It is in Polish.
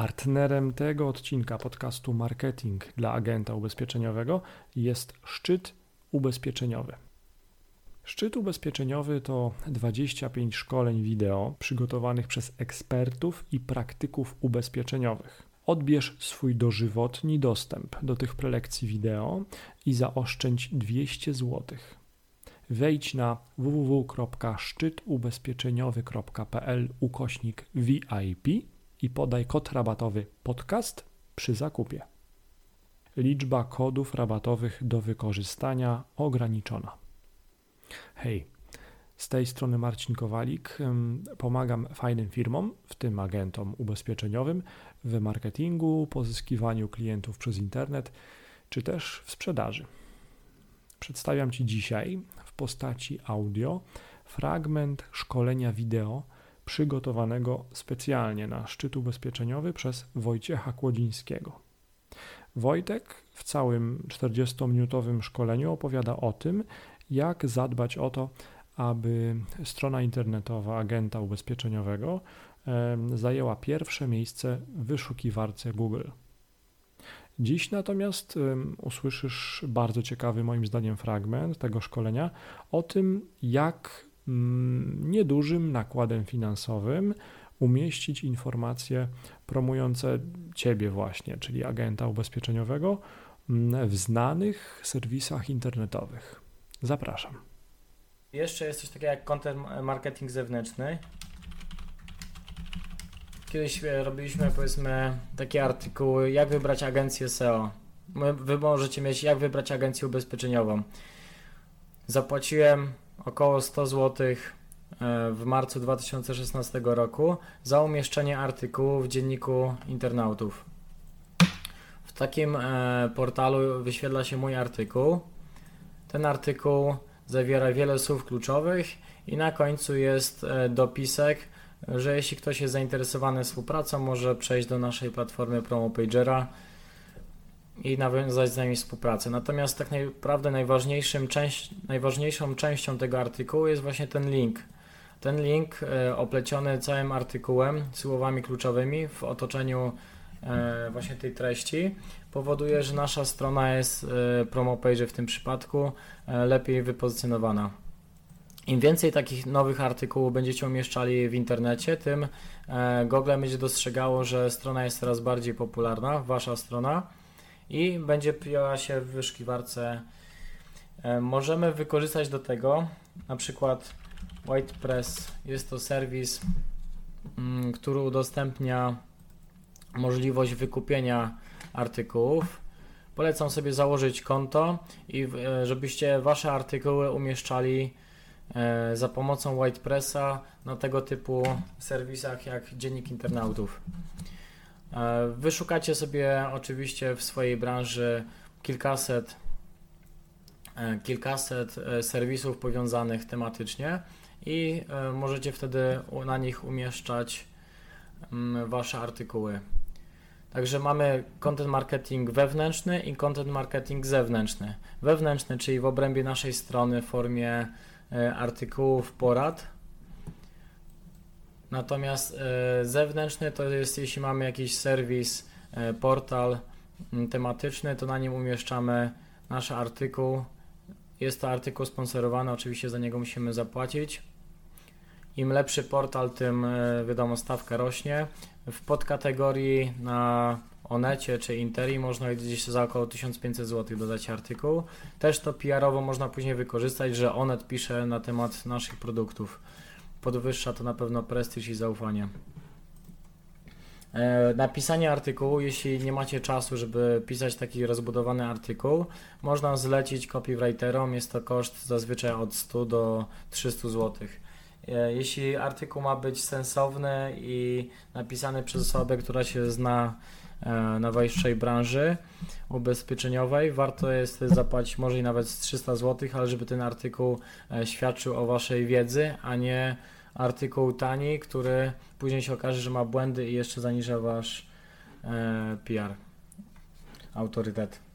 Partnerem tego odcinka podcastu Marketing dla agenta ubezpieczeniowego jest Szczyt Ubezpieczeniowy. Szczyt ubezpieczeniowy to 25 szkoleń wideo przygotowanych przez ekspertów i praktyków ubezpieczeniowych. Odbierz swój dożywotni dostęp do tych prelekcji wideo i zaoszczędź 200 zł. Wejdź na www.szczytubezpieczeniowy.pl ukośnik VIP i podaj kod rabatowy podcast przy zakupie. Liczba kodów rabatowych do wykorzystania ograniczona. Hej, z tej strony Marcin Kowalik. Pomagam fajnym firmom, w tym agentom ubezpieczeniowym, w marketingu, pozyskiwaniu klientów przez internet, czy też w sprzedaży. Przedstawiam Ci dzisiaj w postaci audio fragment szkolenia wideo przygotowanego specjalnie na szczyt ubezpieczeniowy przez Wojciecha Kłodzińskiego. Wojtek w całym 40-minutowym szkoleniu opowiada o tym, jak zadbać o to, aby strona internetowa agenta ubezpieczeniowego zajęła pierwsze miejsce w wyszukiwarce Google. Dziś natomiast usłyszysz bardzo ciekawy, moim zdaniem, fragment tego szkolenia o tym, jak niedużym nakładem finansowym umieścić informacje promujące Ciebie, właśnie, czyli agenta ubezpieczeniowego, mm, w znanych serwisach internetowych. Zapraszam. Jeszcze jest coś takiego jak content marketing zewnętrzny. Kiedyś e, robiliśmy powiedzmy takie artykuły, jak wybrać agencję SEO. Wy możecie mieć, jak wybrać agencję ubezpieczeniową. Zapłaciłem około 100 zł e, w marcu 2016 roku za umieszczenie artykułu w dzienniku internautów. W takim e, portalu wyświetla się mój artykuł. Ten artykuł zawiera wiele słów kluczowych i na końcu jest dopisek, że jeśli ktoś jest zainteresowany współpracą, może przejść do naszej platformy PromoPagera i nawiązać z nami współpracę. Natomiast tak naprawdę najważniejszym część, najważniejszą częścią tego artykułu jest właśnie ten link. Ten link e, opleciony całym artykułem, słowami kluczowymi w otoczeniu e, właśnie tej treści powoduje, że nasza strona jest e, PromoPage w tym przypadku lepiej wypozycjonowana. Im więcej takich nowych artykułów będziecie umieszczali w internecie, tym Google będzie dostrzegało, że strona jest coraz bardziej popularna, wasza strona i będzie pojawia się w wyszukiwarce. E, możemy wykorzystać do tego na przykład WhitePress. Jest to serwis, mm, który udostępnia możliwość wykupienia artykułów. Polecam sobie założyć konto i e, żebyście wasze artykuły umieszczali E, za pomocą WhitePressa na tego typu serwisach jak Dziennik Internautów. E, wyszukacie sobie oczywiście w swojej branży kilkaset, e, kilkaset serwisów powiązanych tematycznie i możecie wtedy na nich umieszczać mm, Wasze artykuły. Także mamy content marketing wewnętrzny i content marketing zewnętrzny. Wewnętrzny, czyli w obrębie naszej strony w formie E, artykułów, porad. Natomiast e, zewnętrzny to jest, jeśli mamy jakiś serwis, e, portal tematyczny, to na nim umieszczamy nasz artykuł. Jest to artykuł sponsorowany, oczywiście za niego musimy zapłacić. Im lepszy portal, tym wiadomo stawka rośnie. W podkategorii na Onecie czy Interi można gdzieś za około 1500 zł dodać artykuł. Też to PR-owo można później wykorzystać, że Onet pisze na temat naszych produktów. Podwyższa to na pewno prestiż i zaufanie. E, napisanie artykułu, jeśli nie macie czasu, żeby pisać taki rozbudowany artykuł, można zlecić copywriterom. Jest to koszt zazwyczaj od 100 do 300 zł. E, jeśli artykuł ma być sensowny i napisany przez osobę, która się zna E, na waszej branży ubezpieczeniowej. Warto jest zapłacić może i nawet 300 zł, ale żeby ten artykuł e, świadczył o waszej wiedzy, a nie artykuł tani, który później się okaże, że ma błędy i jeszcze zaniża wasz PR, autorytet.